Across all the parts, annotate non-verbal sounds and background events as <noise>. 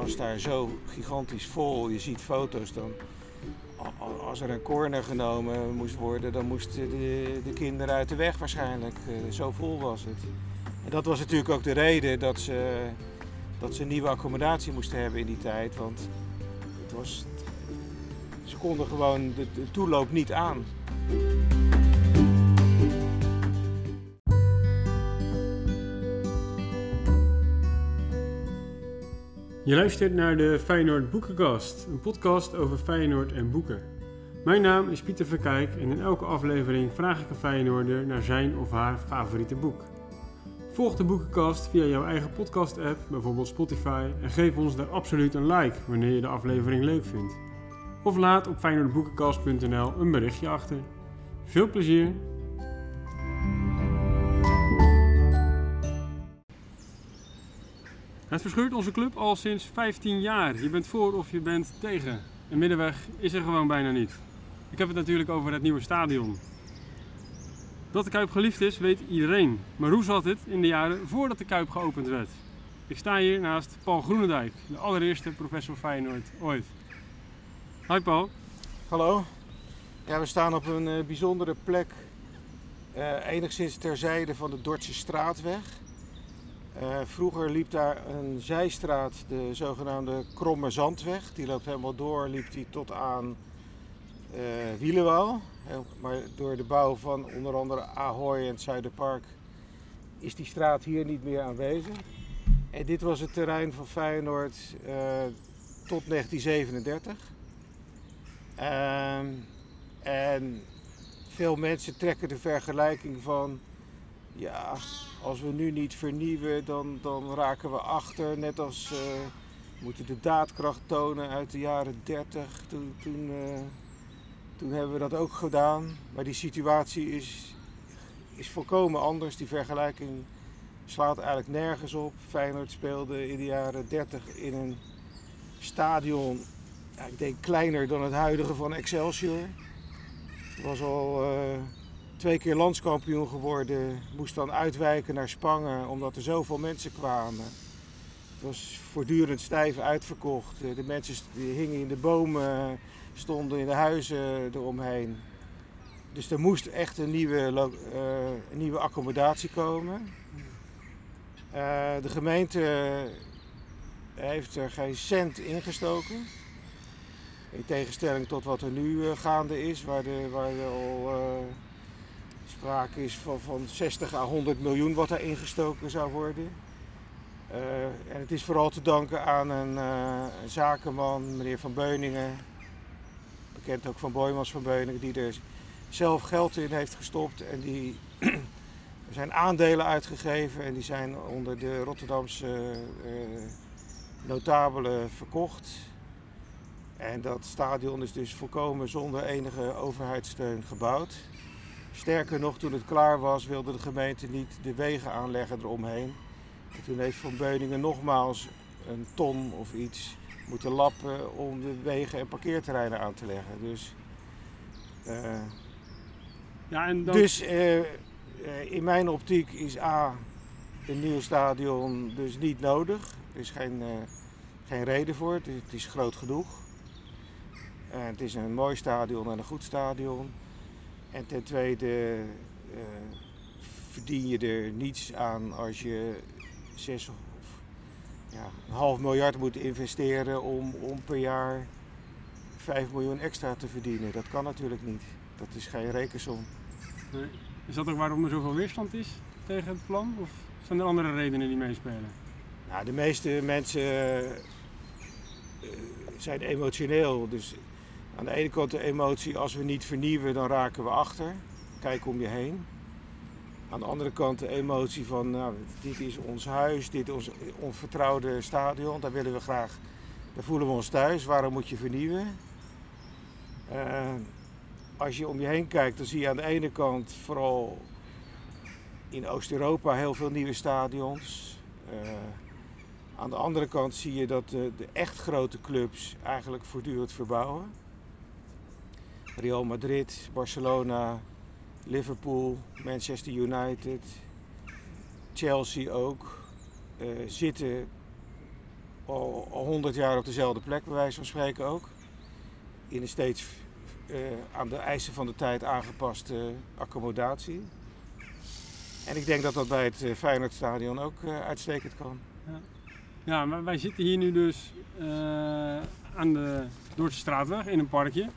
was daar zo gigantisch vol. Je ziet foto's dan. Als er een corner genomen moest worden, dan moesten de, de kinderen uit de weg waarschijnlijk. Eh, zo vol was het. En dat was natuurlijk ook de reden dat ze, dat ze nieuwe accommodatie moesten hebben in die tijd. Want het was, ze konden gewoon de, de toeloop niet aan. Je luistert naar de Feyenoord Boekenkast, een podcast over Feyenoord en boeken. Mijn naam is Pieter Verkijk en in elke aflevering vraag ik een Feyenoorder naar zijn of haar favoriete boek. Volg de Boekenkast via jouw eigen podcast-app, bijvoorbeeld Spotify, en geef ons daar absoluut een like wanneer je de aflevering leuk vindt. Of laat op feyenoordboekenkast.nl een berichtje achter. Veel plezier! Het verscheurt onze club al sinds 15 jaar. Je bent voor of je bent tegen. Een middenweg is er gewoon bijna niet. Ik heb het natuurlijk over het nieuwe stadion. Dat de Kuip geliefd is, weet iedereen. Maar hoe zat het in de jaren voordat de Kuip geopend werd? Ik sta hier naast Paul Groenendijk, de allereerste professor Feyenoord ooit. Hi Paul. Hallo. Ja, we staan op een uh, bijzondere plek, uh, enigszins terzijde van de Dordtse Straatweg. Uh, vroeger liep daar een zijstraat, de zogenaamde Kromme Zandweg. Die loopt helemaal door, liep die tot aan uh, Wielenwouw. Maar door de bouw van onder andere Ahoy en het Zuiderpark is die straat hier niet meer aanwezig. En dit was het terrein van Feyenoord uh, tot 1937. Ehm, en veel mensen trekken de vergelijking van ja, als we nu niet vernieuwen, dan, dan raken we achter. Net als uh, we moeten de daadkracht tonen uit de jaren 30. Toen, toen, uh, toen hebben we dat ook gedaan. Maar die situatie is, is volkomen anders. Die vergelijking slaat eigenlijk nergens op. Feyenoord speelde in de jaren 30 in een stadion, ja, ik denk kleiner dan het huidige van Excelsior. Het was al... Uh, twee keer landskampioen geworden. Moest dan uitwijken naar Spangen omdat er zoveel mensen kwamen. Het was voortdurend stijf uitverkocht. De mensen hingen in de bomen, stonden in de huizen eromheen. Dus er moest echt een nieuwe, een nieuwe accommodatie komen. Uh, de gemeente heeft er geen cent ingestoken. In tegenstelling tot wat er nu gaande is, waar, de, waar al sprake is van, van 60 à 100 miljoen wat er ingestoken zou worden. Uh, en het is vooral te danken aan een, een, zakenman, meneer Van Beuningen, bekend ook van Boymans van Beuningen, die er zelf geld in heeft gestopt en die <clears throat> er zijn aandelen uitgegeven en die zijn onder de Rotterdamse uh, notabelen verkocht. En dat stadion is dus volkomen zonder enige overheidssteun gebouwd. Sterker nog, toen het klaar was, wilde de gemeente niet de wegen aanleggen eromheen. En toen heeft Van Beuningen nogmaals een ton of iets moeten lappen om de wegen en parkeerterreinen aan te leggen. Dus, uh, ja, en dan... dus uh, uh, in mijn optiek is A, een nieuw stadion dus niet nodig. Er is geen, geen reden voor, het is, het is groot genoeg. het is een mooi stadion en een goed stadion. En ten tweede uh, verdien je er niets aan als je zes of ja, een half miljard moet investeren om, om per jaar 5 miljoen extra te verdienen. Dat kan natuurlijk niet. Dat is geen rekensom. Nee. Is dat ook waarom er zoveel weerstand is tegen het plan? Of zijn er andere redenen die meespelen? Nou, de meeste mensen uh, zijn emotioneel. Dus aan de ene kant de emotie, als we niet vernieuwen, dan raken we achter. Kijk om je heen. Aan de andere kant de emotie van, nou, dit is ons huis, dit is ons, ons vertrouwde stadion, daar willen we graag, daar voelen we ons thuis, waarom moet je vernieuwen? Uh, als je om je heen kijkt, dan zie je aan de ene kant vooral in Oost-Europa heel veel nieuwe stadions. Uh, aan de andere kant zie je dat de echt grote clubs eigenlijk voortdurend verbouwen. Real Madrid, Barcelona, Liverpool, Manchester United, Chelsea ook, uh, zitten al, al 100 jaar op dezelfde plek, bij wijze van spreken ook. In een steeds eh, aan de eisen van de tijd aangepaste accommodatie. En ik denk dat dat bij het eh, Feyenoordstadion ook eh, uitstekend kan. Ja, maar wij zitten hier nu dus eh, aan de Dordtse Straatweg in een parkje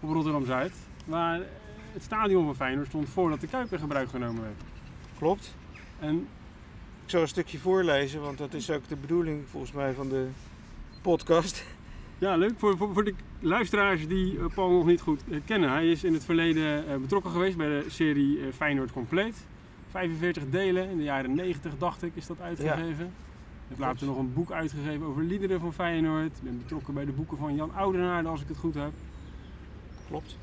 op Rotterdam-Zuid. Waar het stadion van Feyenoord stond voordat de Kuip in gebruik genomen werd. Klopt. En Ik zal een stukje voorlezen, want dat is ook de bedoeling volgens mij van de podcast. <laughs> ja, leuk voor, voor, voor de luisteraars die eh, Paul nog niet goed eh, kennen. Hij is in het verleden eh, betrokken geweest bij de serie Feyenoord Compleet. 45 delen, in de jaren 90 dacht ik is dat uitgegeven. Ik heb later nog een boek uitgegeven over liederen van Feyenoord. Ik ben betrokken bij de boeken van Jan Oudenaarde als ik het goed heb. Klopt.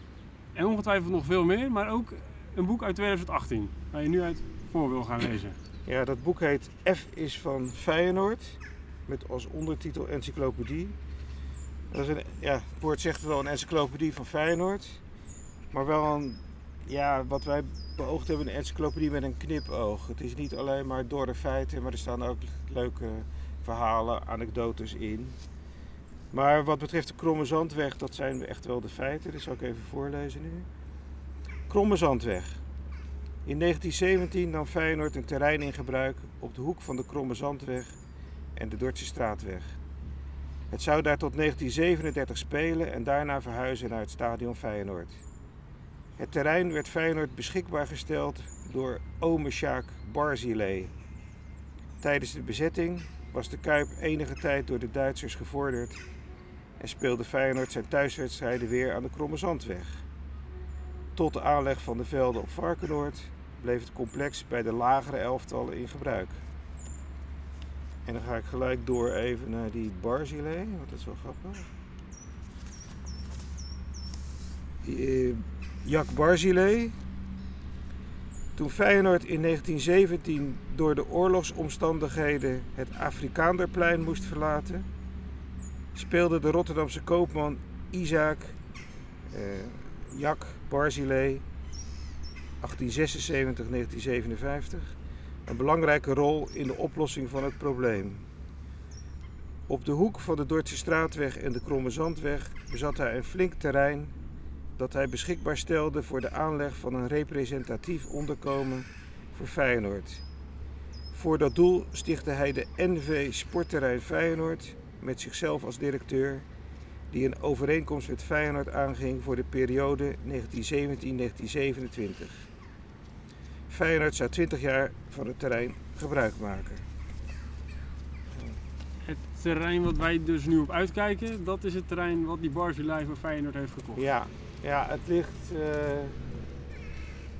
En ongetwijfeld nog veel meer, maar ook een boek uit 2018, waar je nu uit voor wil gaan lezen. <clears throat> Ja, dat boek heet F is van Feyenoord, met als ondertitel Encyclopedie. Dat is een, ja, het woord zegt wel een encyclopedie van Feyenoord, maar wel een, ja, wat wij beoogd hebben, een encyclopedie met een knipoog. Het is niet alleen maar dorre feiten, maar er staan ook leuke verhalen, anekdotes in. Maar wat betreft de Kromme Zandweg, dat zijn echt wel de feiten. Dat zal ik even voorlezen nu. Kromme Zandweg. In 1917 nam Feyenoord een terrein in gebruik op de hoek van de Kromme Zandweg en de Dordtse Straatweg. Het zou daar tot 1937 spelen en daarna verhuizen naar het stadion Feyenoord. Het terrein werd Feyenoord beschikbaar gesteld door ome Sjaak Barzilay. Tijdens de bezetting was de Kuip enige tijd door de Duitsers gevorderd en speelde Feyenoord zijn thuiswedstrijden weer aan de Kromme Zandweg. Tot de aanleg van de velden op Varkenoord bleef het complex bij de lagere elftallen in gebruik. En dan ga ik gelijk door even naar die Barzilay, want dat is wel grappig. Eh, Jack Barzilay. Toen Feyenoord in 1917 door de oorlogsomstandigheden het Afrikaanderplein moest verlaten, speelde de Rotterdamse koopman Isaac eh, Jack Barzilay 1876-1957 een belangrijke rol in de oplossing van het probleem. Op de hoek van de Dordtse Straatweg en de Kromme Zandweg bezat hij een flink terrein dat hij beschikbaar stelde voor de aanleg van een representatief onderkomen voor Feyenoord. Voor dat doel stichtte hij de NV Sportterrein Feyenoord met zichzelf als directeur, die een overeenkomst met Feyenoord aanging voor de periode 1917-1927. Feyenoord zou 20 jaar van het terrein gebruik maken. Het terrein wat wij dus nu op uitkijken, dat is het terrein wat die Barzilai van Feyenoord heeft gekocht. Ja, ja het ligt eh,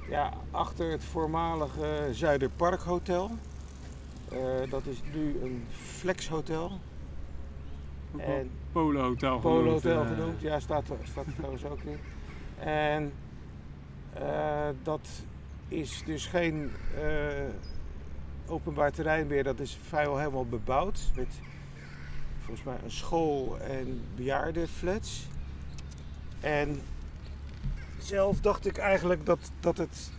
ja, achter het voormalige Zuiderparkhotel. Eh dat is nu een flexhotel. En Polo Hotel Polo genoemd, Hotel eh. genoemd, ja, staat er, staat er trouwens ook in. En eh, dat is dus geen eh, openbaar terrein meer, dat is vrijwel helemaal bebouwd met volgens mij een school en bejaardenflats. En zelf dacht ik eigenlijk dat, dat het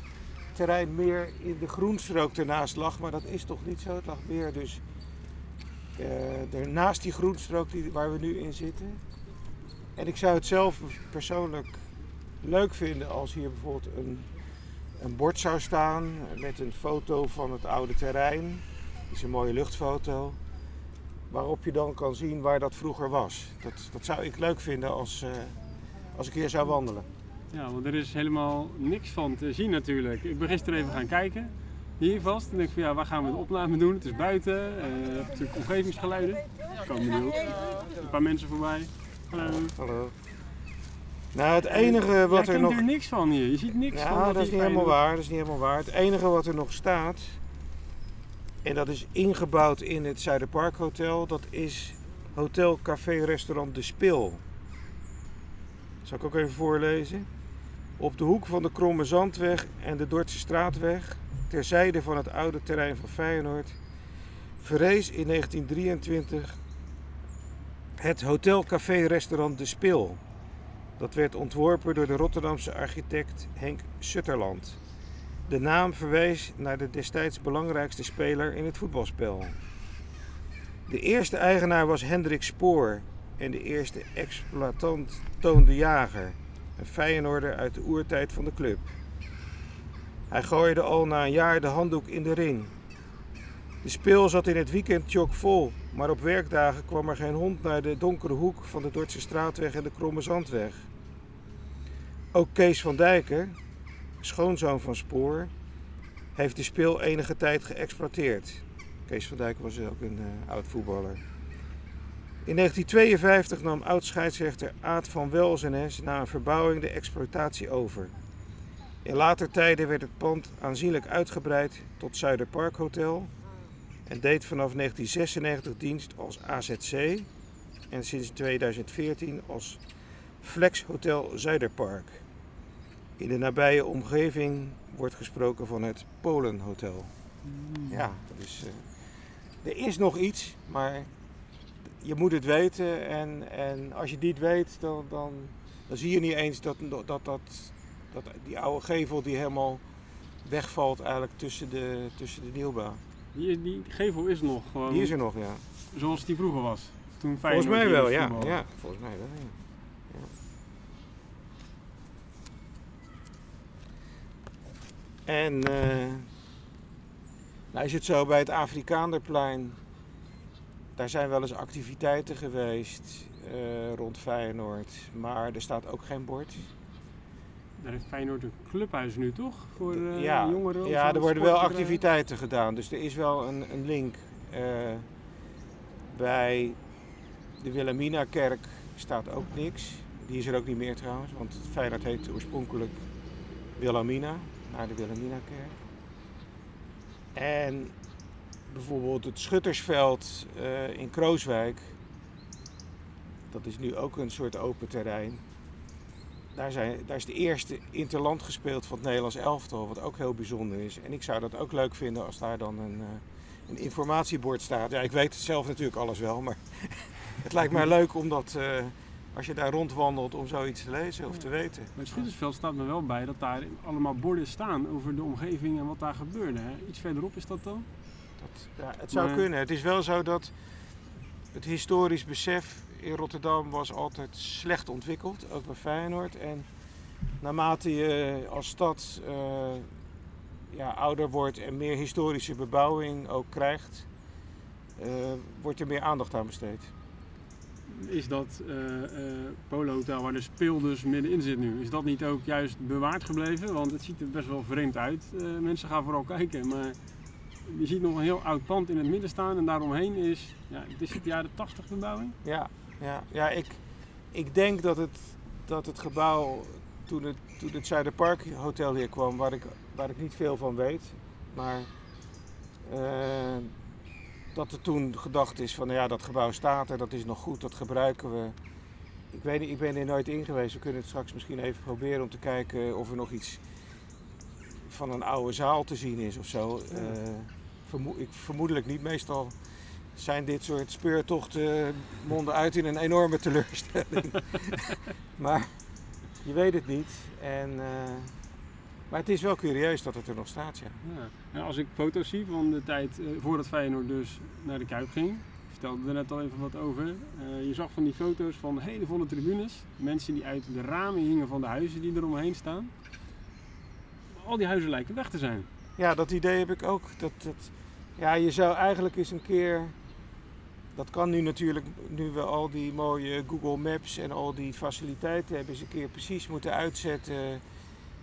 terrein meer in de groenstrook ernaast lag, maar dat is toch niet zo. Het lag meer dus er naast die groenstrook die, waar we nu in zitten. En ik zou het zelf persoonlijk leuk vinden als hier bijvoorbeeld een, een bord zou staan met een foto van het oude terrein. Dat is een mooie luchtfoto. Waarop je dan kan zien waar dat vroeger was. Dat, dat zou ik leuk vinden als, eh, als ik hier zou wandelen. Ja, want er is helemaal niks van te zien natuurlijk. Ik ben gisteren even gaan kijken, hier vast. En denk ik van ja, waar gaan we de opname doen? Het is buiten, hebt natuurlijk omgevingsgeluiden. Komen nu ook een paar mensen voorbij. Hallo. Hallo. Nou, het enige wat er nog. er niks van hier. Je ziet niks van. Ja, wat dat is hier niet helemaal waar. Dat is niet helemaal waar. Het enige wat er nog staat, en dat is ingebouwd in het Zuiderpark Hotel, dat is Hotel Café Restaurant De Spil. Zal ik ook even voorlezen? Op de hoek van de Kromme Zandweg en de Dordtse Straatweg, ter zijde van het oude terrein van Feyenoord, verrees in 1923 het Hotel Café Restaurant De Spil. Dat werd ontworpen door de Rotterdamse architect Henk Sutterland. De naam verwees naar de destijds belangrijkste speler in het voetbalspel. De eerste eigenaar was Hendrik Spoor en de eerste exploitant Toon de Jager, een Feyenoorder uit de oertijd van de club. Hij gooide al na een jaar de handdoek in de ring. De speel zat in het weekend vol, maar op werkdagen kwam er geen hond naar de donkere hoek van de Dordtse Straatweg en de Kromme Zandweg. Ook Kees van Dijken, schoonzoon van Spoor, heeft de speel enige tijd geëxploiteerd. Kees van Dijk was ook een uh, oud voetballer. In 1952 nam oud-scheidsrechter Aad van Welzenes na een verbouwing de exploitatie over. In later tijden werd het pand aanzienlijk uitgebreid tot Zuiderpark Hotel en deed vanaf 1996 dienst als AZC en sinds 2014 als Flex Hotel Zuiderpark. In de nabije omgeving wordt gesproken van het Polenhotel. Hmm. Ja, dus er is nog iets, maar je moet het weten. En, en als je niet weet, dan, dan, dan zie je niet eens dat, dat, dat, dat die oude gevel die helemaal wegvalt eigenlijk tussen de, tussen de nieuwbouw. Die, die gevel is nog gewoon. Die is er nog, ja. Zoals die vroeger was. Toen volgens mij wel, ja. ja. Volgens mij wel, ja. ja. En uh, nou is het zo bij het Afrikaanderplein, daar zijn wel eens activiteiten geweest uh, rond Feyenoord, maar er staat ook geen bord. Daar heeft Feyenoord een clubhuis nu toch? Voor uh, ja, jongeren? Ja, er worden wel activiteiten gedaan. Dus er is wel een, een link. Uh, bij de Wilhelmina-kerk staat ook niks. Die is er ook niet meer trouwens, want Feyenoord heet oorspronkelijk Wilhelmina, naar de Wilhelmina-kerk. En bijvoorbeeld het Schuttersveld uh, in Krooswijk, dat is nu ook een soort open terrein. Daar, zijn, daar is de eerste interland gespeeld van het Nederlands elftal, wat ook heel bijzonder is. En ik zou dat ook leuk vinden als daar dan een, uh, een informatiebord staat. Ja, ik weet zelf natuurlijk alles wel, maar <laughs> het lijkt mij leuk om dat, uh, als je daar rondwandelt, om zoiets te lezen of te weten. Bij het Schuttersveld staat me wel bij dat daar allemaal borden staan over de omgeving en wat daar gebeurde. Hè? Iets verderop is dat dan? Dat, ja, het zou maar... kunnen. Het is wel zo dat het historisch besef in Rotterdam was altijd slecht ontwikkeld, ook bij Feyenoord. En naarmate je als stad uh, ja, ouder wordt en meer historische bebouwing ook krijgt, uh, wordt er meer aandacht aan besteed. Is dat uh, Polo Hotel waar de speel dus middenin zit nu, is dat niet ook juist bewaard gebleven? Want het ziet er best wel vreemd uit. mensen gaan vooral kijken, maar je ziet nog een heel oud pand in het midden staan en daaromheen is, ja, het is het jaren 80 bebouwing. Ja, ja, ja ik, ik denk dat het, dat het gebouw toen het, toen het Zuiderpark Hotel hier kwam, waar ik, waar ik niet veel van weet, maar uh, dat er toen gedacht is van nou ja, dat gebouw staat er, dat is nog goed, dat gebruiken we. Ik weet niet, ik ben er nooit in geweest. We kunnen het straks misschien even proberen om te kijken of er nog iets van een oude zaal te zien is of zo. Uh, vermo ik vermoedelijk niet. Meestal zijn dit soort speurtochten monden uit in een enorme teleurstelling. <laughs> maar je weet het niet. En, uh, maar het is wel curieus dat het er nog staat, ja. ja. En als ik foto's zie van de tijd uh, voordat Feyenoord dus naar de Kuip ging, ik vertelde er net al even wat over. Uh, je zag van die foto's van hele volle tribunes. Mensen die uit de ramen hingen van de huizen die eromheen staan. Al die huizen lijken weg te zijn. Ja, dat idee heb ik ook. Dat, dat, ja, je zou eigenlijk eens een keer dat kan nu natuurlijk, nu we al die mooie Google Maps en al die faciliteiten hebben, eens een keer precies moeten uitzetten,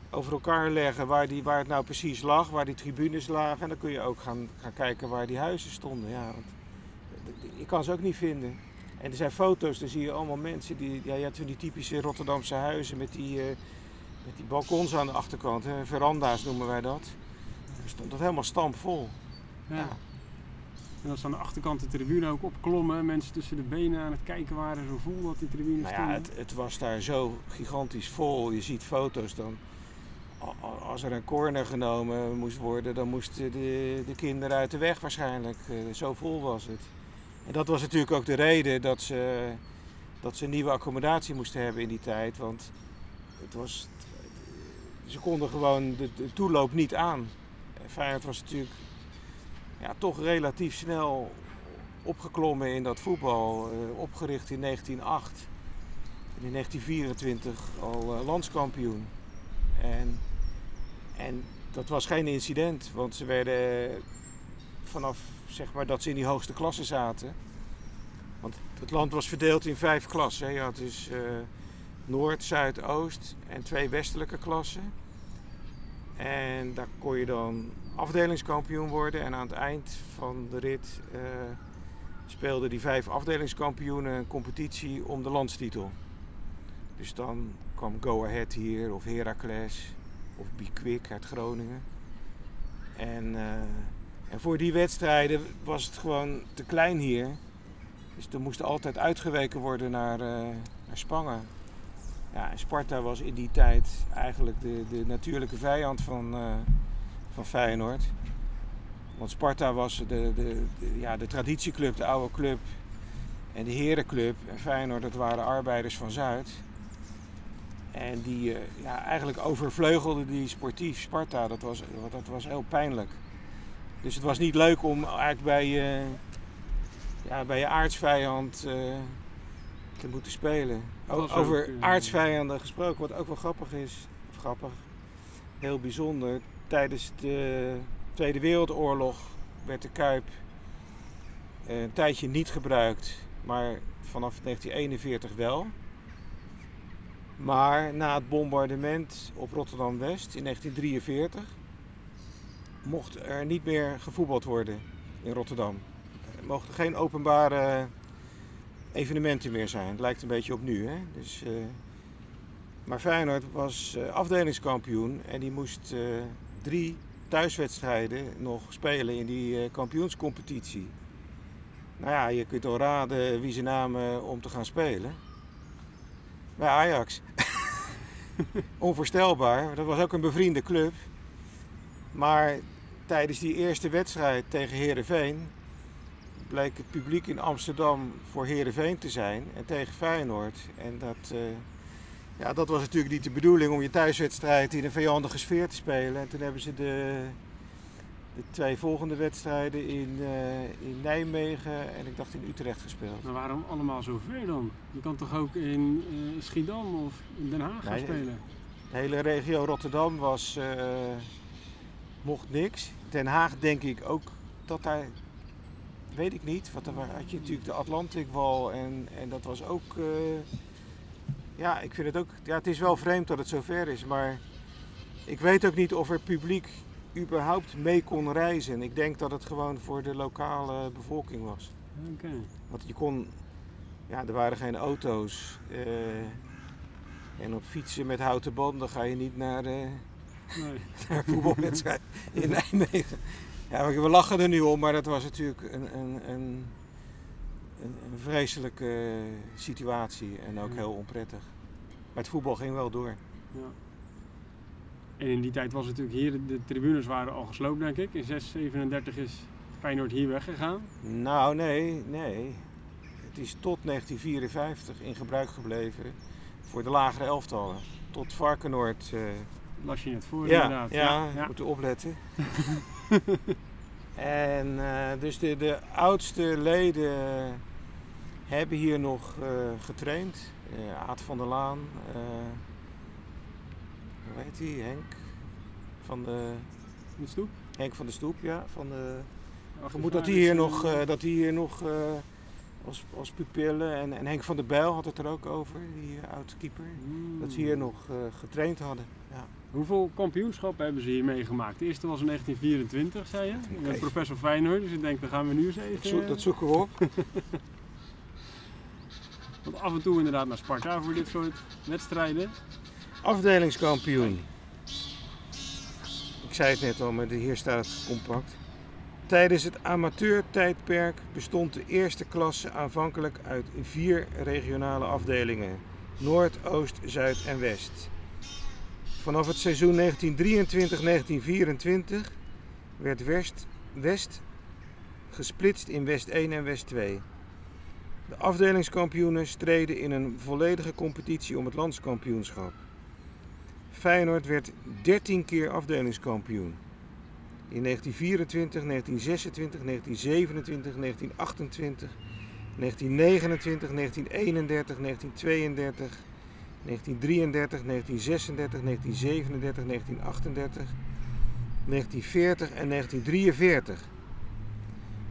over elkaar leggen waar, die, waar het nou precies lag, waar die tribunes lagen. En dan kun je ook gaan, gaan kijken waar die huizen stonden. Ja, want je kan ze ook niet vinden. En er zijn foto's, daar zie je allemaal mensen die, ja, je hebt die typische Rotterdamse huizen met die, uh, met die balkons aan de achterkant, hè, veranda's noemen wij dat. Er stond dat helemaal stampvol. Ja. ja. En als aan de achterkant de tribune ook opklommen, mensen tussen de benen aan het kijken waren, zo vol dat die tribune nou ja, het, het, was daar zo gigantisch vol. Je ziet foto's dan. Als er een corner genomen moest worden, dan moesten de, de kinderen uit de weg waarschijnlijk. Zo vol was het. En dat was natuurlijk ook de reden dat ze, dat ze nieuwe accommodatie moesten hebben in die tijd. Want het was, ze konden gewoon de, de toeloop niet aan. Feyenoord was natuurlijk ja, toch relatief snel opgeklommen in dat voetbal. eh, opgericht in 1908. En in 1924 al eh, landskampioen. En, en dat was geen incident, want ze werden vanaf zeg maar, dat ze in die hoogste klasse zaten. Want het land was verdeeld in vijf klassen. Je had dus eh, Noord, Zuid, Oost en twee westelijke klassen. En daar kon je dan afdelingskampioen worden. En aan het eind van de rit eh, speelden die vijf afdelingskampioenen een competitie om de landstitel. Dus dan kwam Go Ahead hier, of Heracles, of Quick uit Groningen. En, eh, en voor die wedstrijden was het gewoon te klein hier. Dus er moest altijd uitgeweken worden naar, eh, naar Spangen. Ja, Sparta was in die tijd eigenlijk de, de natuurlijke vijand van, eh, van Feyenoord. Want Sparta was de, de, ja, de traditieclub, de oude club. En de herenclub. En Feyenoord, dat waren arbeiders van Zuid. En die eh, ja, eigenlijk overvleugelde die sportief Sparta. Dat was, dat was heel pijnlijk. Dus het was niet leuk om eigenlijk bij, je ja, bij je aardsvijand eh, te moeten spelen. O- over eh, aardsvijanden gesproken, wat ook wel grappig is. Of grappig, heel bijzonder. Tijdens de Tweede Wereldoorlog werd de Kuip eh, een tijdje niet gebruikt. Maar vanaf 1941 wel. Maar na het bombardement op Rotterdam-West in 1943 mocht er niet meer gevoetbald worden in Rotterdam. Er mochten geen openbare evenementen meer zijn. Het lijkt een beetje op nu. Hè? Dus, eh, maar Feyenoord was eh, afdelingskampioen en die moest eh, drie thuiswedstrijden nog spelen in die kampioenscompetitie. Nou ja, je kunt al raden wie ze namen om te gaan spelen. Bij Ajax. <laughs> Onvoorstelbaar. Dat was ook een bevriende club. Maar tijdens die eerste wedstrijd tegen Herenveen bleek het publiek in Amsterdam voor Herenveen te zijn en tegen Feyenoord. En dat, eh, ja, dat was natuurlijk niet de bedoeling om je thuiswedstrijd in een vijandige sfeer te spelen. En toen hebben ze de, de twee volgende wedstrijden in, eh, in Nijmegen en ik dacht in Utrecht gespeeld. Maar waarom allemaal zo ver dan? Je kan toch ook in eh, Schiedam of in Den Haag gaan Nee, spelen? De hele regio Rotterdam was, mocht niks. Den Haag denk ik ook dat daar, weet ik niet, want daar had je natuurlijk de Atlantikwal en, en dat was ook, eh, ja ik vind het ook, ja het is wel vreemd dat het zo ver is, maar ik weet ook niet of er publiek überhaupt mee kon reizen. Ik denk dat het gewoon voor de lokale bevolking was. Oké. Want je kon, ja, er waren geen auto's. eh, en op fietsen met houten banden ga je niet naar, eh, Nee. <laughs> naar voetbalwedstrijd in <laughs> Nijmegen. Ja, we lachen er nu om, maar dat was natuurlijk een, een, een, een, vreselijke situatie en ook Ja. heel onprettig. Maar het voetbal ging wel door. Ja. En in die tijd was het natuurlijk hier, de tribunes waren al gesloopt denk ik. In 637 is Feyenoord hier weggegaan. Nou, nee, nee. Het is tot 1954 in gebruik gebleven voor de lagere elftallen. Tot Varkenoord. eh, Las je net voor Ja, inderdaad. ja, ja. moeten opletten. <laughs> <laughs> en eh, dus de, de oudste leden hebben hier nog eh, getraind. Eh Aad van der Laan, hoe heet hij? Henk van de, De stoep. Henk van de Stoep, ja. Van de, vermoed dat hij hier nog, dat hij hier nog als, als pupillen en, en Henk van der Bijl had het er ook over, die uh, oud-keeper. hmm. Dat ze hier nog eh, getraind hadden. Ja. Hoeveel kampioenschappen hebben ze hier meegemaakt? De eerste was in 1924, zei je. Met professor Feyenoord. Dus ik denk, dan gaan we nu eens even... Dat, zo- dat zoeken we op. <laughs> Want af en toe inderdaad naar Sparta voor dit soort wedstrijden. Afdelingskampioen. Ik zei het net al, maar hier staat het compact. Tijdens het amateurtijdperk bestond de eerste klasse aanvankelijk uit vier regionale afdelingen: Noord, Oost, Zuid en West. Vanaf het seizoen 1923-1924 werd West, West gesplitst in West 1 en West 2. De afdelingskampioenen streden in een volledige competitie om het landskampioenschap. Feyenoord werd 13 keer afdelingskampioen. in 1924, 1926, 1927, 1928, 1929, 1931, 1932, 1933, 1936, 1937, 1938, 1940 en 1943.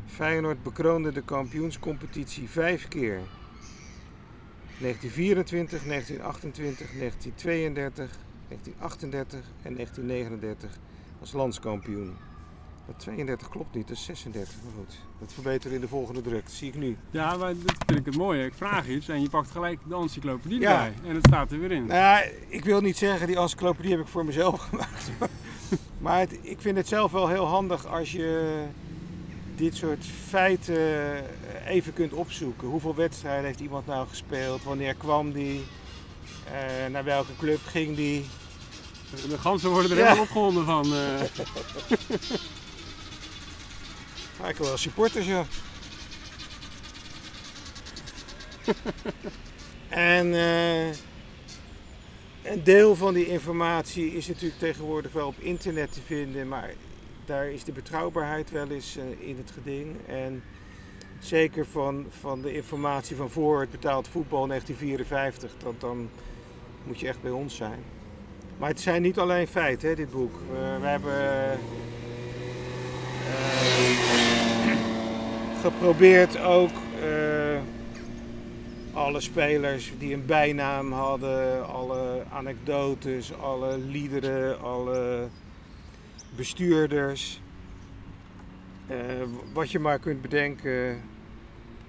Feyenoord bekroonde de kampioenscompetitie vijf keer. 1924, 1928, 1932, 1938 en 1939 als landskampioen. Dat 32 klopt niet, dat is 36. Maar goed, dat verbeteren in de volgende druk. Dat zie ik nu. Ja, maar dat vind ik het mooie. Ik vraag iets en je pakt gelijk de encyclopedie Ja. erbij. En het staat er weer in. Nou ja, ik wil niet zeggen, die encyclopedie heb ik voor mezelf <laughs> gemaakt. maar het- ik vind het zelf wel heel handig als je dit soort feiten even kunt opzoeken. Hoeveel wedstrijden heeft iemand nou gespeeld? Wanneer kwam die? Eh, naar welke club ging die? De ganzen worden er Ja. helemaal opgewonden van. eh. <laughs> Ik wil wel supporters, ja. <laughs> en eh, een deel van die informatie is natuurlijk tegenwoordig wel op internet te vinden, maar daar is de betrouwbaarheid wel eens eh, in het geding. En zeker van, van de informatie van voor het betaald voetbal 1954, dan, dan moet je echt bij ons zijn. Maar het zijn niet alleen feiten, hè, dit boek. We, we hebben eh, geprobeerd ook eh, alle spelers die een bijnaam hadden, alle anekdotes, alle liederen, alle bestuurders. eh, wat je maar kunt bedenken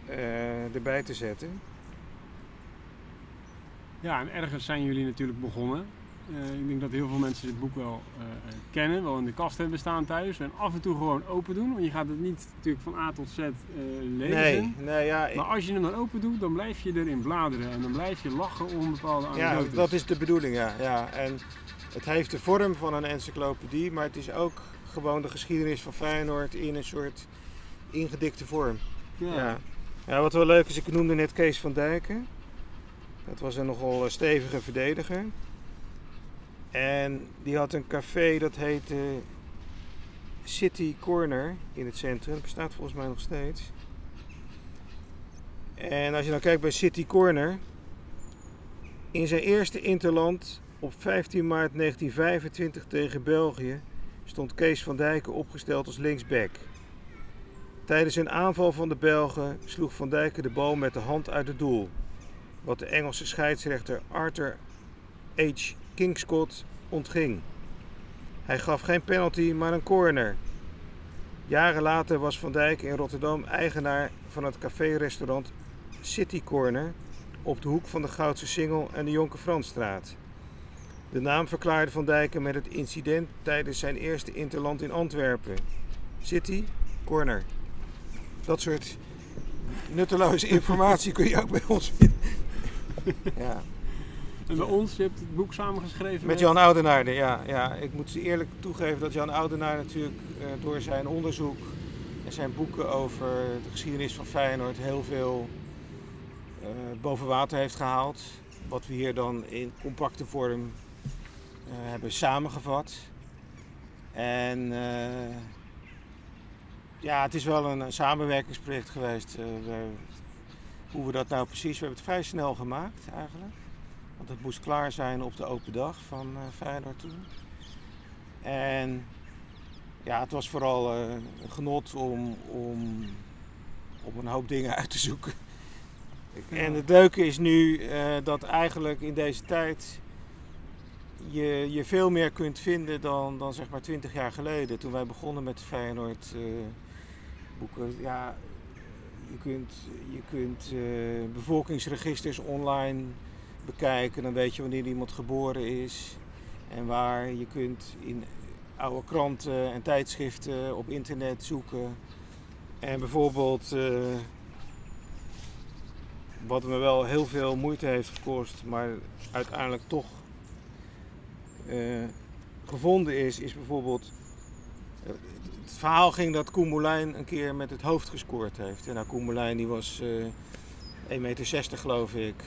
eh, erbij te zetten. Ja, en ergens zijn jullie natuurlijk begonnen. Eh, ik denk dat heel veel mensen dit boek wel eh, eh, kennen, wel in de kast hebben staan thuis. En af en toe gewoon open doen. Want je gaat het niet natuurlijk van A tot Z eh, lezen. Nee, nee ja, Maar als je hem dan open doet, dan blijf je erin bladeren. En dan blijf je lachen om bepaalde Ja, anekdotes. dat is de bedoeling, ja. ja. En het heeft de vorm van een encyclopedie, maar het is ook gewoon de geschiedenis van Feyenoord in een soort ingedikte vorm. Ja. Ja. Ja, wat wel leuk is, ik noemde net Kees van Dijken. Dat was een nogal stevige verdediger. En die had een café dat heette City Corner in het centrum. Bestaat volgens mij nog steeds. En als je dan kijkt bij City Corner. In zijn eerste interland op 15 maart 1925 tegen België stond Kees van Dijken opgesteld als linksback. Tijdens een aanval van de Belgen sloeg Van Dijken de bal met de hand uit het doel. Wat de Engelse scheidsrechter Arthur H. Kingscott ontging. Hij gaf geen penalty, maar een corner. Jaren later was Van Dijk in Rotterdam eigenaar van het café-restaurant City Corner op de hoek van de Goudse Singel en de Jonker Fransstraat. De naam verklaarde Van Dijken met het incident tijdens zijn eerste interland in Antwerpen. City Corner. Dat soort nutteloze <laughs> informatie kun je ook bij ons vinden. <laughs> Ja. En bij ons, je hebt het boek samengeschreven Met Jan Oudenaarde, ja, ja. Ik moet eerlijk toegeven dat Jan Oudenaarde natuurlijk eh, door zijn onderzoek en zijn boeken over de geschiedenis van Feyenoord heel veel eh, boven water heeft gehaald. Wat we hier dan in compacte vorm eh, hebben samengevat. En ja, het is wel een, samenwerkingsproject geweest. we- hoe we dat nou precies, we hebben het vrij snel gemaakt eigenlijk. Want het moest klaar zijn op de open dag van eh Feyenoord toen. En ja, het was vooral eh, een genot om, om, om een hoop dingen uit te zoeken. En het leuke is nu eh, dat eigenlijk in deze tijd je, je veel meer kunt vinden dan, dan zeg maar 20 jaar geleden. Toen wij begonnen met Feyenoord eh, boeken. Ja, je kunt, je kunt bevolkingsregisters online bekijken. Dan weet je wanneer iemand geboren is en waar. Je kunt in oude kranten en tijdschriften op internet zoeken. En bijvoorbeeld, eh, wat me wel heel veel moeite heeft gekost, maar uiteindelijk toch eh, gevonden is, is bijvoorbeeld. eh, Het verhaal ging dat Koen een keer met het hoofd gescoord heeft. En nou, Koen die was eh 1,60 meter geloof ik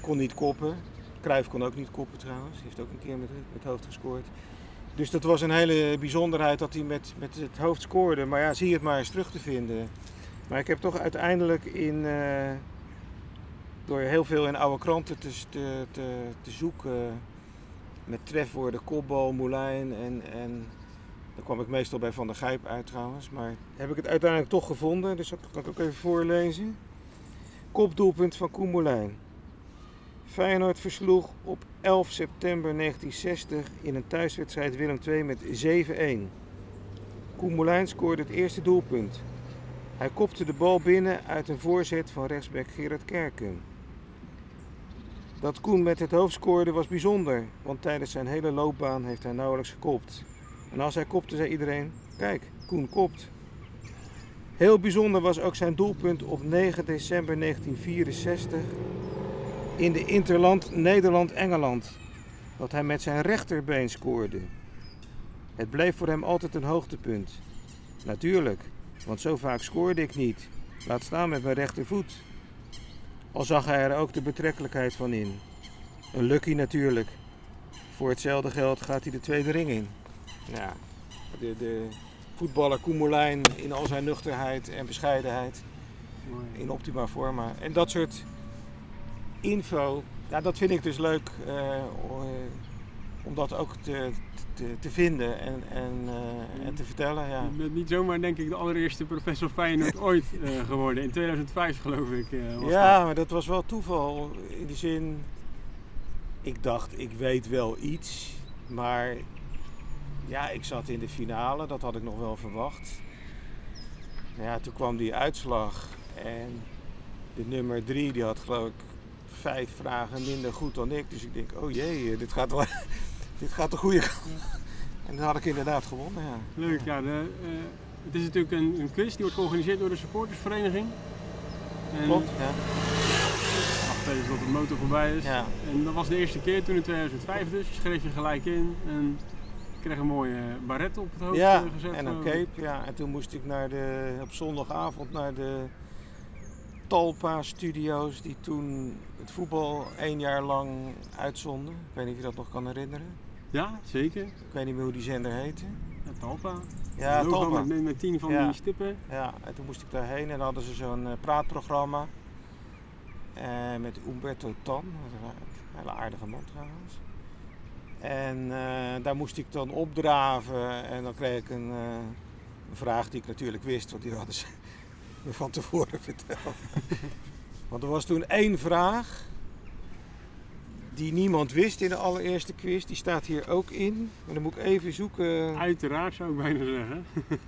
kon niet koppen. Cruijff kon ook niet koppen trouwens. Heeft ook een keer met het hoofd gescoord. Dus dat was een hele bijzonderheid dat hij met, met het hoofd scoorde. Maar ja, zie het maar eens terug te vinden. Maar ik heb toch uiteindelijk in, eh, door heel veel in oude kranten te, te, te, te zoeken met trefwoorden kopbal, moulijn en, en daar kwam ik meestal bij Van der Gijp uit trouwens. Maar heb ik het uiteindelijk toch gevonden, dus dat kan ik ook even voorlezen. Kopdoelpunt van Koen Moulijn. Feyenoord versloeg op 11 september 1960 in een thuiswedstrijd Willem II met 7-1. Koen Moulijn scoorde het eerste doelpunt. Hij kopte de bal binnen uit een voorzet van rechtsback Gerard Kerken. Dat Koen met het hoofd scoorde was bijzonder, want tijdens zijn hele loopbaan heeft hij nauwelijks gekopt. En als hij kopte zei iedereen, kijk, Koen kopt. Heel bijzonder was ook zijn doelpunt op 9 december 1964 in de Interland Nederland-Engeland, dat hij met zijn rechterbeen scoorde. Het bleef voor hem altijd een hoogtepunt. Natuurlijk, want zo vaak scoorde ik niet, laat staan met mijn rechtervoet. Al zag hij er ook de betrekkelijkheid van in. Een lucky natuurlijk. Voor hetzelfde geld gaat hij de tweede ring in. Ja, de, de voetballer Koemelijn in al zijn nuchterheid en bescheidenheid. In optima forma. En dat soort info, ja, dat vind ik dus leuk uh, om dat ook te, te, te vinden en, en, uh, en, te vertellen. Ja. Je bent niet zomaar denk ik de allereerste professor Feyenoord <laughs> ooit uh, geworden. In 2005 geloof ik. ja, dat. maar dat was wel toeval. In die zin, ik dacht ik weet wel iets, maar ja, ik zat in de finale, dat had ik nog wel verwacht. Ja, toen kwam die uitslag en de nummer drie die had geloof ik vijf vragen minder goed dan ik. Dus ik denk, oh jee, dit gaat, wel, <laughs> dit gaat de goede kant. En dan had ik inderdaad gewonnen, ja. Leuk, ja. De, uh, het is natuurlijk een, een, quiz die wordt georganiseerd door de supportersvereniging. En Klopt, ja. Wacht even tot de motor voorbij is. Ja. En dat was de eerste keer toen in 2005 dus. Je schreef je gelijk in en kreeg een mooie baret op het hoofd ja, gezet. en een cape, ja. En toen moest ik naar de, op zondagavond naar de Talpa Studios die toen het voetbal één jaar lang uitzonden. Ik weet niet of je dat nog kan herinneren. Ja, zeker. Ik weet niet meer hoe die zender heette. Ja, Talpa. Ja, Talpa. Met, met tien van Ja. die stippen. Ja, en toen moest ik daarheen en dan hadden ze zo'n eh, praatprogramma. eh, met Umberto Tan, een hele aardige man trouwens. En eh, daar moest ik dan opdraven en dan kreeg ik een, eh, een vraag die ik natuurlijk wist, want die hadden ze me van tevoren <laughs> verteld. want er was toen één vraag die niemand wist in de allereerste quiz, die staat hier ook in. Maar dan moet ik even zoeken. Uiteraard zou ik bijna zeggen.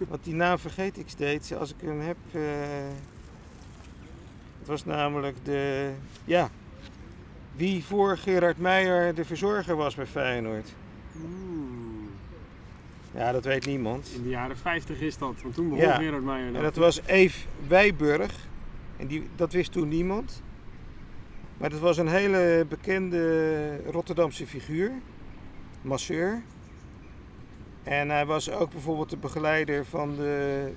Want die naam vergeet ik steeds als ik hem heb. eh, het was namelijk de. Ja. Wie voor Gerard Meijer de verzorger was bij Feyenoord. Oeh. Ja, dat weet niemand. In de jaren 50 is dat, want toen begon Ja. Gerard Meijer En dat. was Eve Wijburg. En die, dat wist toen niemand. Maar dat was een hele bekende Rotterdamse figuur. Masseur. En hij was ook bijvoorbeeld de begeleider van de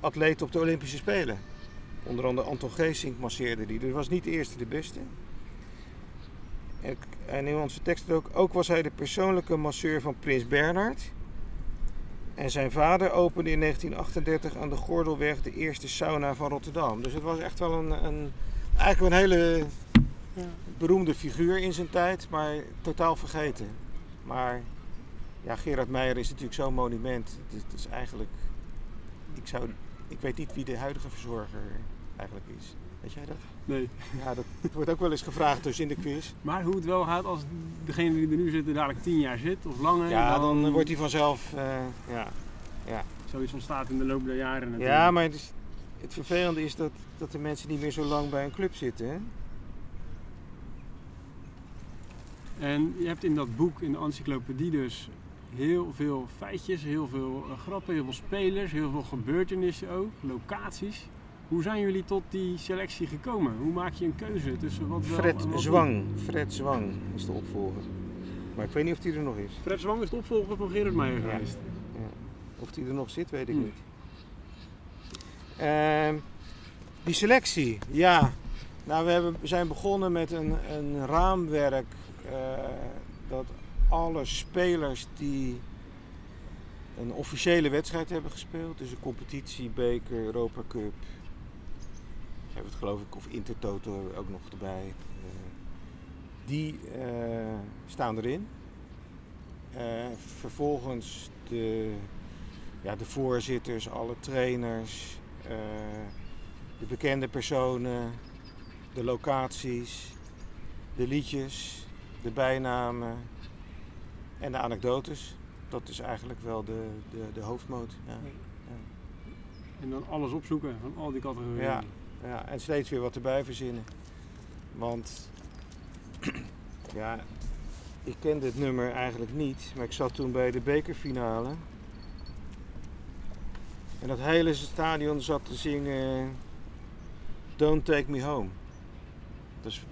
atleten op de Olympische Spelen. Onder andere Anton Geesink masseerde die. Dus was niet de eerste de beste. En, en in onze tekst ook, ook was hij de persoonlijke masseur van Prins Bernhard. En zijn vader opende in 1938 aan de Gordelweg de eerste sauna van Rotterdam. Dus het was echt wel een, een eigenlijk een hele Ja. beroemde figuur in zijn tijd, maar totaal vergeten. Maar ja, Gerard Meijer is natuurlijk zo'n monument. Het is, het is eigenlijk, ik, zou, ik weet niet wie de huidige verzorger eigenlijk is. Weet jij dat? Nee. <laughs> Ja, dat, dat wordt ook wel eens gevraagd dus in de quiz. Maar hoe het wel gaat als degene die er nu zit er dadelijk 10 jaar zit of langer. Ja, dan wordt hij vanzelf. eh, ja. Zoiets ontstaat in de loop der jaren natuurlijk. ja, maar het, is, het vervelende is dat, dat de mensen niet meer zo lang bij een club zitten. Hè? En je hebt in dat boek, in de encyclopedie dus, heel veel feitjes, heel veel eh, grappen, heel veel spelers, heel veel gebeurtenissen ook, locaties. Hoe zijn jullie tot die selectie gekomen? Hoe maak je een keuze tussen wat wel Fred en wat Zwang. Fred Zwang is de opvolger. Maar ik weet niet of hij er nog is. Fred Zwang is de opvolger van Gerard Meijer Ja. geweest. Of hij er nog zit, weet ik Hmm. niet. Ehm, die selectie, ja. Nou, we hebben, zijn begonnen met een, een raamwerk eh, dat alle spelers die een officiële wedstrijd hebben gespeeld. Dus een competitie, beker, Europa Cup. Hebben het geloof ik, of Intertoto ook nog erbij. Uh, die uh, staan erin. Uh, vervolgens de, ja, de voorzitters, alle trainers, de bekende personen, de locaties, de liedjes, de bijnamen en de anekdotes. Dat is eigenlijk wel de, de, de hoofdmoot. Ja. Ja. En dan alles opzoeken van al die categorieën. Ja, ja, en steeds weer wat erbij verzinnen. Want <clears throat> ja, ik kende het nummer eigenlijk niet, maar ik zat toen bij de bekerfinale. En dat hele stadion zat te zingen Don't Take Me Home. Dus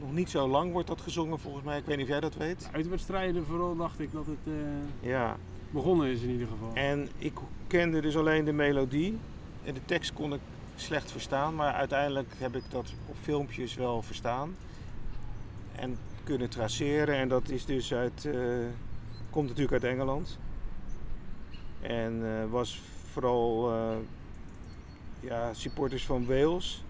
nog niet zo lang wordt dat gezongen volgens mij. Ik weet niet of jij dat weet. Uitwedstrijden vooral dacht ik dat het uh, ja. begonnen is in ieder geval. En ik kende dus alleen de melodie. En de tekst kon ik slecht verstaan. Maar uiteindelijk heb ik dat op filmpjes wel verstaan. En kunnen traceren. En dat is dus uit, uh, komt natuurlijk uit Engeland. En uh, was vooral ja, supporters van Wales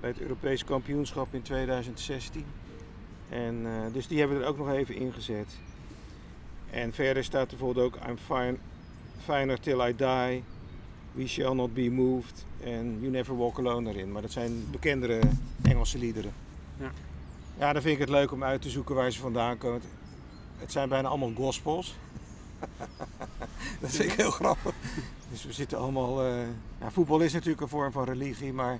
bij het Europees kampioenschap in 2016. En, dus die hebben er ook nog even ingezet. En verder staat er bijvoorbeeld ook I'm fine, finer till I die, We shall not be moved en You never walk alone erin. Maar dat zijn bekendere Engelse liederen. Ja. ja, dan vind ik het leuk om uit te zoeken waar ze vandaan komen. Het zijn bijna allemaal gospels. <laughs> dat vind ik heel grappig. Dus we zitten allemaal. Uh, ja, voetbal is natuurlijk een vorm van religie, maar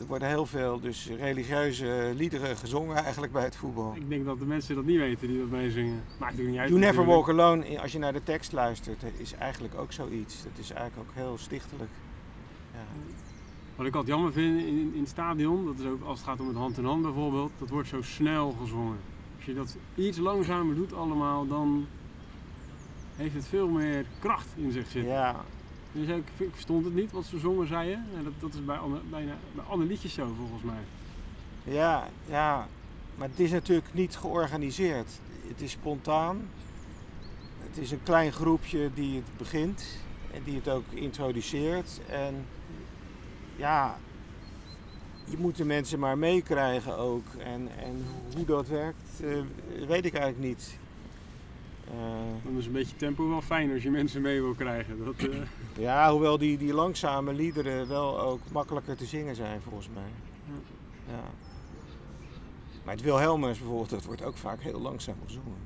er worden heel veel dus religieuze liederen gezongen eigenlijk bij het voetbal. Ik denk dat de mensen dat niet weten die dat meezingen. Maakt het niet uit. You Never Walk Alone, als je naar de tekst luistert, is eigenlijk ook zoiets. Dat is eigenlijk ook heel stichtelijk. Ja. Wat ik altijd jammer vind in, in het stadion, dat is ook als het gaat om het hand in hand bijvoorbeeld, dat wordt zo snel gezongen. Als je dat iets langzamer doet allemaal, dan heeft het veel meer kracht in zich zitten. Ja, dus ik, ik verstond het niet wat ze zongen, zei. En dat, dat is bij alle, bijna bij alle liedjes zo volgens mij. Ja, ja, maar het is natuurlijk niet georganiseerd. Het is spontaan. Het is een klein groepje die het begint en die het ook introduceert. En ja, je moet de mensen maar meekrijgen ook. En, en hoe dat werkt, uh, weet ik eigenlijk niet. Uh, dan is een beetje tempo wel fijn als je mensen mee wil krijgen. Dat, uh... <clears throat> Ja, hoewel die, die langzame liederen wel ook makkelijker te zingen zijn volgens mij. Ja. ja. Maar het Wilhelmus bijvoorbeeld, dat wordt ook vaak heel langzaam gezongen.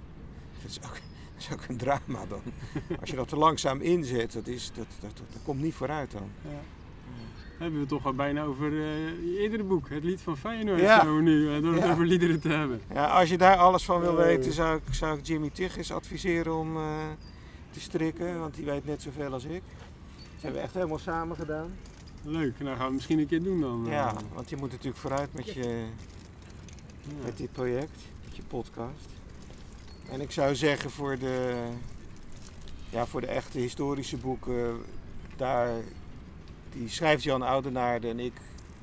Dat is ook, dat is ook een drama dan. <laughs> Als je dat te langzaam inzet, dat, is, dat, dat, dat, komt niet vooruit dan. Ja hebben we toch al bijna over je eerdere boek, het lied van Feyenoord, ja. we nu, uh, door het over liederen te hebben. Ja, als je daar alles van wil uh, weten, zou ik, zou ik Jimmy Tigges adviseren om te strikken, want die weet net zoveel als ik. Dat hebben we echt helemaal samen gedaan. Leuk, nou gaan we het misschien een keer doen dan. Ja, want je moet natuurlijk vooruit met, je, met dit project, met je podcast. En ik zou zeggen voor de, ja, voor de echte historische boeken, daar die schrijft Jan Oudenaarde en ik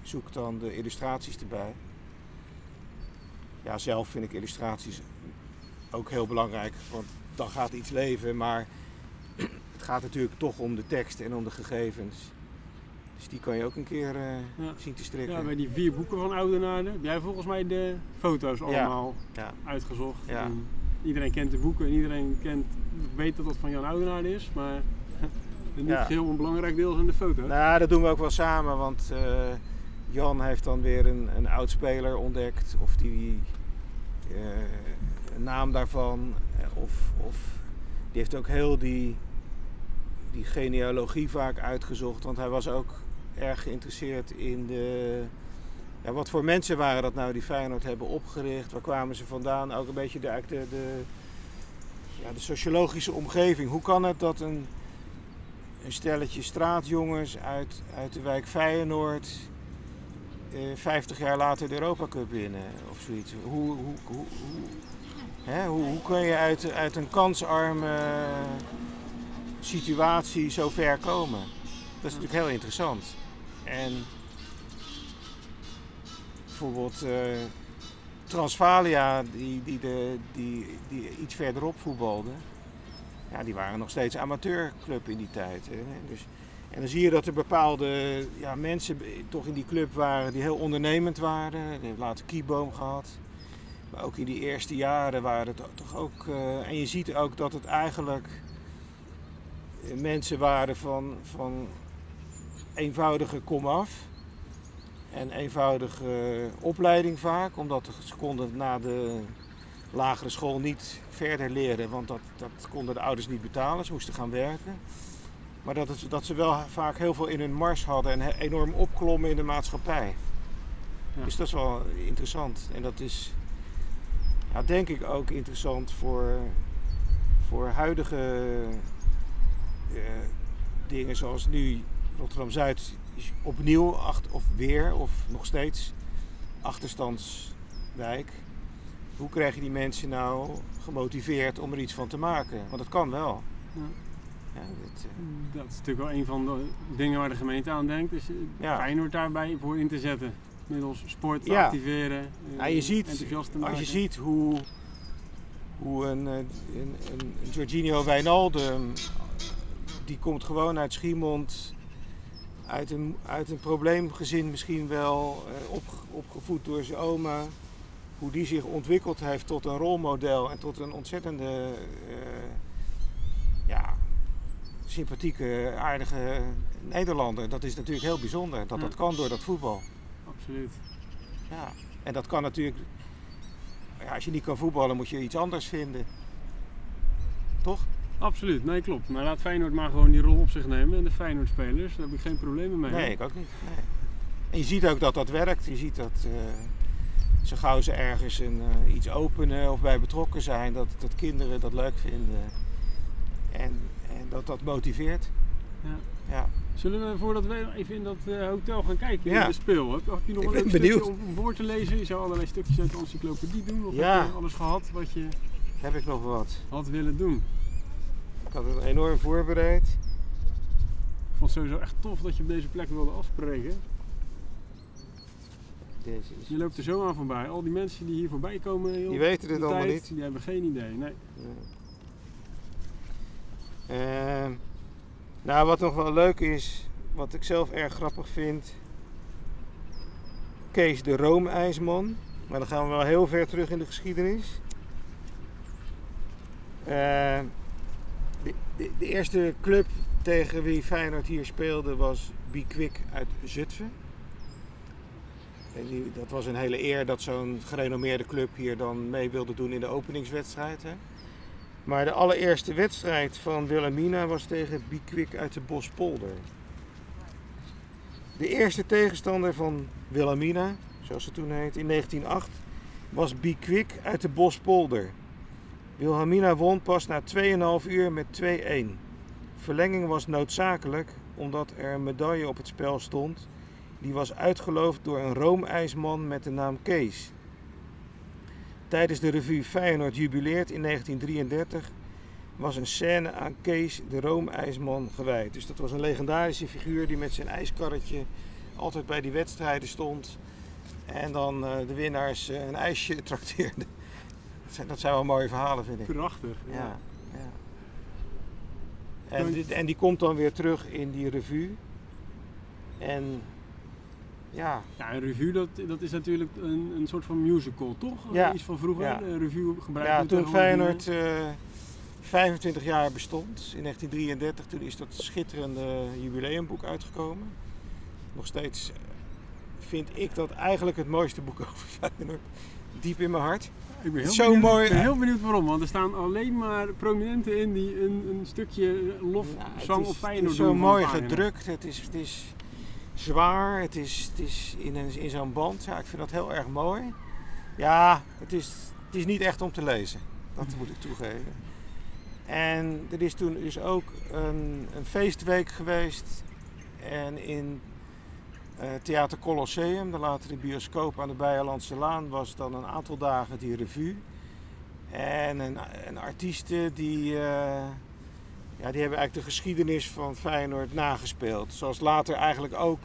zoek dan de illustraties erbij. Ja, zelf vind ik illustraties ook heel belangrijk, want dan gaat iets leven, maar <clears throat> het gaat natuurlijk toch om de tekst en om de gegevens. Dus die kan je ook een keer uh, zien te strikken. Ja, bij die vier boeken van Oudenaarde heb jij volgens mij de foto's allemaal ja. uitgezocht. Ja. iedereen kent de boeken en iedereen kent, weet dat dat van Jan Oudenaarde is, maar en niet heel onbelangrijk deel zijn de foto's. Nou, dat doen we ook wel samen, want uh, Jan heeft dan weer een, een oud speler ontdekt. Of die uh, een naam daarvan. Eh, of, of die heeft ook heel die, die genealogie vaak uitgezocht. Want hij was ook erg geïnteresseerd in de... Ja, wat voor mensen waren dat nou die Feyenoord hebben opgericht? Waar kwamen ze vandaan? Ook een beetje de, de, de, ja, de sociologische omgeving. Hoe kan het dat een een stelletje straatjongens uit, uit de wijk Feyenoord eh, 50 jaar later de Europa Cup winnen of zoiets. Hoe, hoe, hoe, hoe, hè? hoe, hoe kun je uit, uit een kansarme situatie zo ver komen? Dat is natuurlijk heel interessant. En bijvoorbeeld uh, die, die, de, die, die iets verderop voetbalde ja, die waren nog steeds amateurclub in die tijd. Hè. Dus, en dan zie je dat er bepaalde ja, mensen toch in die club waren die heel ondernemend waren. Die hebben later Kieboom gehad. Maar ook in die eerste jaren waren het toch ook. eh, en je ziet ook dat het eigenlijk eh, mensen waren van, van eenvoudige komaf. En eenvoudige opleiding vaak, omdat ze konden na de lagere school niet verder leren, want dat, dat konden de ouders niet betalen. Ze moesten gaan werken. Maar dat, het, dat ze wel vaak heel veel in hun mars hadden en enorm opklommen in de maatschappij. Ja. Dus dat is wel interessant. En dat is ja, denk ik ook interessant voor, voor huidige eh, dingen zoals nu Rotterdam-Zuid is opnieuw acht, of weer of nog steeds achterstandswijk. Hoe krijg je die mensen nou gemotiveerd om er iets van te maken? Want dat kan wel. Ja. Ja, dat, eh, Dat is natuurlijk wel een van de dingen waar de gemeente aan denkt. Is eh, Ja. Feyenoord daarbij voor in te zetten. Middels sport te Ja. activeren. eh, Ja, je ziet, enthousiast te als je ziet hoe, hoe een, een, een, een Jorginho Wijnaldum, die komt gewoon uit Schiemond, uit een, uit een probleemgezin misschien wel, eh, op, opgevoed door zijn oma. Hoe die zich ontwikkeld heeft tot een rolmodel en tot een ontzettende, eh, ja, sympathieke, aardige Nederlander. Dat is natuurlijk heel bijzonder, dat dat kan door dat voetbal. Absoluut. Ja, en dat kan natuurlijk. Ja, als je niet kan voetballen, moet je iets anders vinden. Toch? Absoluut, nee klopt. Maar laat Feyenoord maar gewoon die rol op zich nemen. En de Feyenoord-spelers, daar heb ik geen problemen mee. Nee, ik ook niet. Nee. En je ziet ook dat dat werkt. Je ziet dat eh, zo gauw ze ergens een, eh, iets openen of bij betrokken zijn, dat, dat kinderen dat leuk vinden. En, en dat dat motiveert. Ja. Ja. Zullen we voordat we even in dat eh, hotel gaan kijken, Ja. in de speel, heb, heb je nog Ik een stukje om voor te lezen? Je zou allerlei stukjes uit de encyclopedie doen, of Ja. heb je alles gehad wat je Heb ik nog wat? had willen doen? Ik had het enorm voorbereid. Ik vond het sowieso echt tof dat je op deze plek wilde afspreken. Deze is... Je loopt er zo aan voorbij. Al die mensen die hier voorbij komen, joh, Die weten het allemaal tijd, niet. Die hebben geen idee. Nee. Ja. Ehm, nou, wat nog wel leuk is, wat ik zelf erg grappig vind. Kees de Roomijsman. Maar dan gaan we wel heel ver terug in de geschiedenis. Ehm, de, de, de eerste club tegen wie Feyenoord hier speelde was Bikwik uit Zutphen. Dat was een hele eer dat zo'n gerenommeerde club hier dan mee wilde doen in de openingswedstrijd. Hè? Maar de allereerste wedstrijd van Wilhelmina was tegen Bikwik uit de Bospolder. De eerste tegenstander van Wilhelmina, zoals ze toen heet, in 1908 was Bikwik uit de Bospolder. Wilhelmina won pas na 2,5 uur met 2-1. Verlenging was noodzakelijk omdat er een medaille op het spel stond. Die was uitgeloofd door een roomijsman met de naam Kees. Tijdens de revue Feyenoord jubileert in 1933 was een scène aan Kees de Roomijsman gewijd. Dus dat was een legendarische figuur die met zijn ijskarretje altijd bij die wedstrijden stond. En dan eh, de winnaars eh, een ijsje <laughs> trakteerde. Dat zijn, dat zijn wel mooie verhalen, vind ik. Prachtig. Ja, ja. En, en die komt dan weer terug in die revue. En ja, Ja, een revue dat, dat is natuurlijk een, een soort van musical, toch? Ja. Iets van vroeger. Ja. Een revue gebruikt ja toen Feyenoord eh 25 jaar bestond, in 1933, toen is dat schitterende jubileumboek uitgekomen. Nog steeds eh, vind ik dat eigenlijk het mooiste boek <laughs> over Feyenoord. Diep in mijn hart. Ik ben heel, Zo benieuwd, mooi. ik ben heel benieuwd waarom, want er staan alleen maar prominenten in die een, een stukje lofzang Ja, het is- op Het Feyenoord is doen. zo van mooi Feyenoord. gedrukt, het is, het is zwaar, het is, het is in, in zo'n band. Ja, ik vind dat heel erg mooi. Ja, het is, het is niet echt om te lezen, dat moet ik toegeven. En er is toen dus ook een, een feestweek geweest en in eh, Theater Colosseum, de latere bioscoop aan de Beierlandse Laan, was dan een aantal dagen die revue. En een, een artiesten die, eh, ja, die hebben eigenlijk de geschiedenis van Feyenoord nagespeeld. Zoals later eigenlijk ook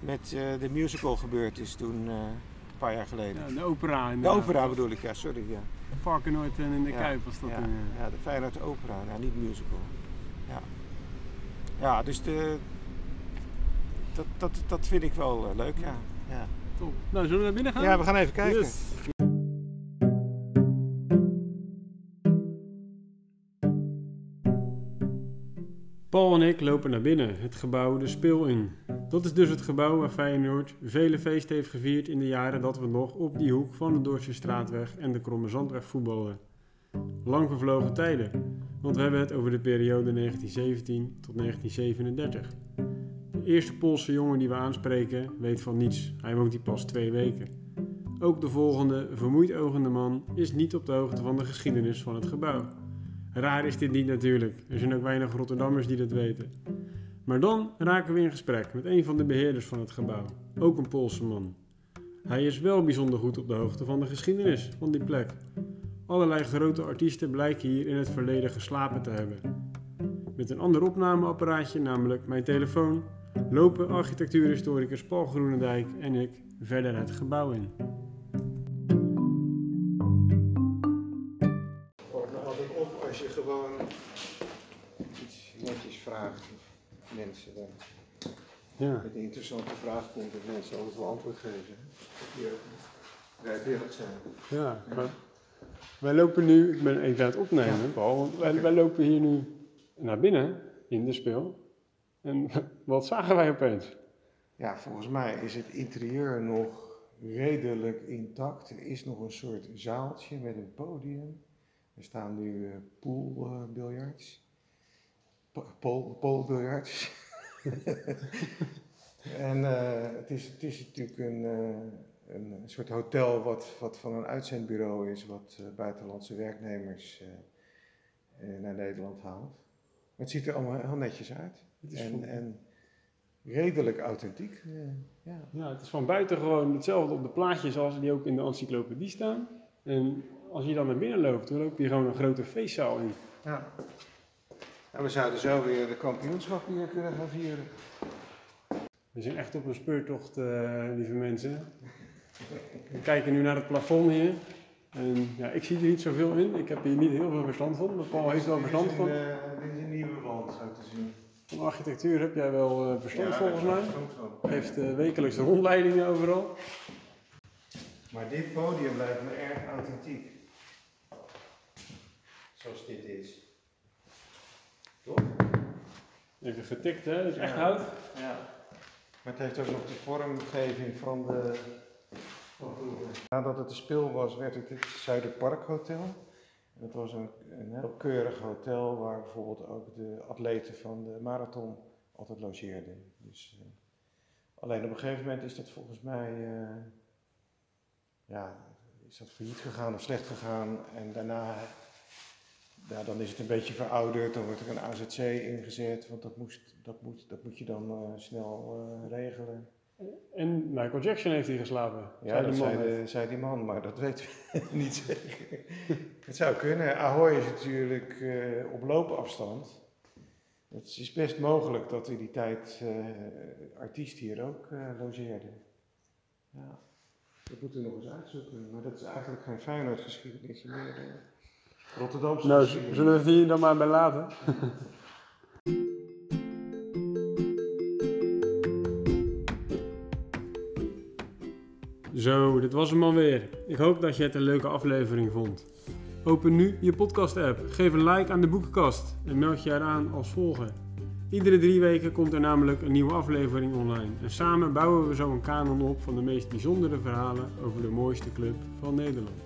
met eh, de musical gebeurd is toen, eh, een paar jaar geleden. Ja, de opera. De inderdaad. opera bedoel ik, ja, sorry. Ja. Varkenoord en in de Ja, Kuip was dat ja, toen. ja. ja, de Feyenoord Opera, ja, niet musical. Ja, ja dus de, dat, dat, dat vind ik wel eh, leuk, ja. Ja. Top. Nou, zullen we naar binnen gaan? ja, we gaan even kijken. Yes. Paul en ik lopen naar binnen, het gebouw De Speel in. Dat is dus het gebouw waar Feyenoord vele feesten heeft gevierd in de jaren dat we nog op die hoek van de Dordtse Straatweg en de Kromme Zandweg voetbalden. Lang vervlogen tijden, want we hebben het over de periode 1917 tot 1937. De eerste Poolse jongen die we aanspreken weet van niets, hij woont hier pas twee weken. Ook de volgende, vermoeid ogende man, is niet op de hoogte van de geschiedenis van het gebouw. Raar is dit niet natuurlijk, er zijn ook weinig Rotterdammers die dat weten. Maar dan raken we in gesprek met een van de beheerders van het gebouw, ook een Poolse man. Hij is wel bijzonder goed op de hoogte van de geschiedenis van die plek. Allerlei grote artiesten blijken hier in het verleden geslapen te hebben. Met een ander opnameapparaatje, namelijk mijn telefoon, lopen architectuurhistoricus Paul Groenendijk en ik verder het gebouw in. Mensen dan Ja. met een interessante vraag komt dat mensen altijd wel antwoord geven. Die ook vrijwillig zijn. Ja, maar wij lopen nu, ik ben even aan het opnemen, Paul, want wij, wij lopen hier nu naar binnen in de speel. En <laughs> wat zagen wij opeens? Ja, volgens mij is het interieur nog redelijk intact. Er is nog een soort zaaltje met een podium. Er staan nu eh poolbiljarts. Poolbiljarts. <laughs> en eh, het, is, het is natuurlijk een, eh, een soort hotel wat, wat van een uitzendbureau is, wat eh, buitenlandse werknemers naar Nederland haalt. Maar het ziet er allemaal heel netjes uit. Het is En, van- en redelijk authentiek. ja. Ja, het is van buiten gewoon hetzelfde op de plaatjes als die ook in de encyclopedie staan. En als je dan naar binnen loopt, dan loop je gewoon een grote feestzaal in. Ja. En we zouden zo weer de kampioenschap hier kunnen gaan vieren. We zijn echt op een speurtocht, eh, lieve mensen. We kijken nu naar het plafond hier. En ja, ik zie er niet zoveel in. Ik heb hier niet heel veel verstand van. Maar Paul heeft wel verstand van. eh, dit is een nieuwe wand, zo te zien. Van architectuur heb jij wel eh, verstand volgens mij. Heeft wekelijks de rondleidingen overal. Maar dit podium lijkt me erg authentiek. Zoals dit is. Even getikt, hè? Dat is echt Ja. hout. Ja. Maar het heeft ook nog de vormgeving van de. Nadat het de speel was, werd het het Zuiderpark Hotel. En dat was een, een heel keurig hotel waar bijvoorbeeld ook de atleten van de marathon altijd logeerden. Dus, eh, alleen op een gegeven moment is dat volgens mij. eh, ja, is dat failliet gegaan of slecht gegaan. En daarna. Ja, dan is het een beetje verouderd, dan wordt er een AZC ingezet, want dat, moest, dat, moet, dat moet je dan eh, snel eh, regelen. En Michael Jackson heeft hier geslapen. Ja, zei dat man zei, de, zei die man, maar dat weten we <laughs> niet zeker. Het zou kunnen. Ahoy is natuurlijk eh, op loopafstand. Het is best mogelijk dat in die tijd artiesten hier ook logeerden. Ja, dat moeten we nog eens uitzoeken. Maar dat is eigenlijk geen Feyenoord geschiedenis meer. Rotterdamse Nou, geschiedenis. zullen we het hier dan maar bij laten? <laughs> Zo, dit was hem alweer. Ik hoop dat je het een leuke aflevering vond. Open nu je podcast-app, geef een like aan de boekenkast en meld je eraan als volger. Iedere drie weken komt er namelijk een nieuwe aflevering online. En samen bouwen we zo een kanon op van de meest bijzondere verhalen over de mooiste club van Nederland.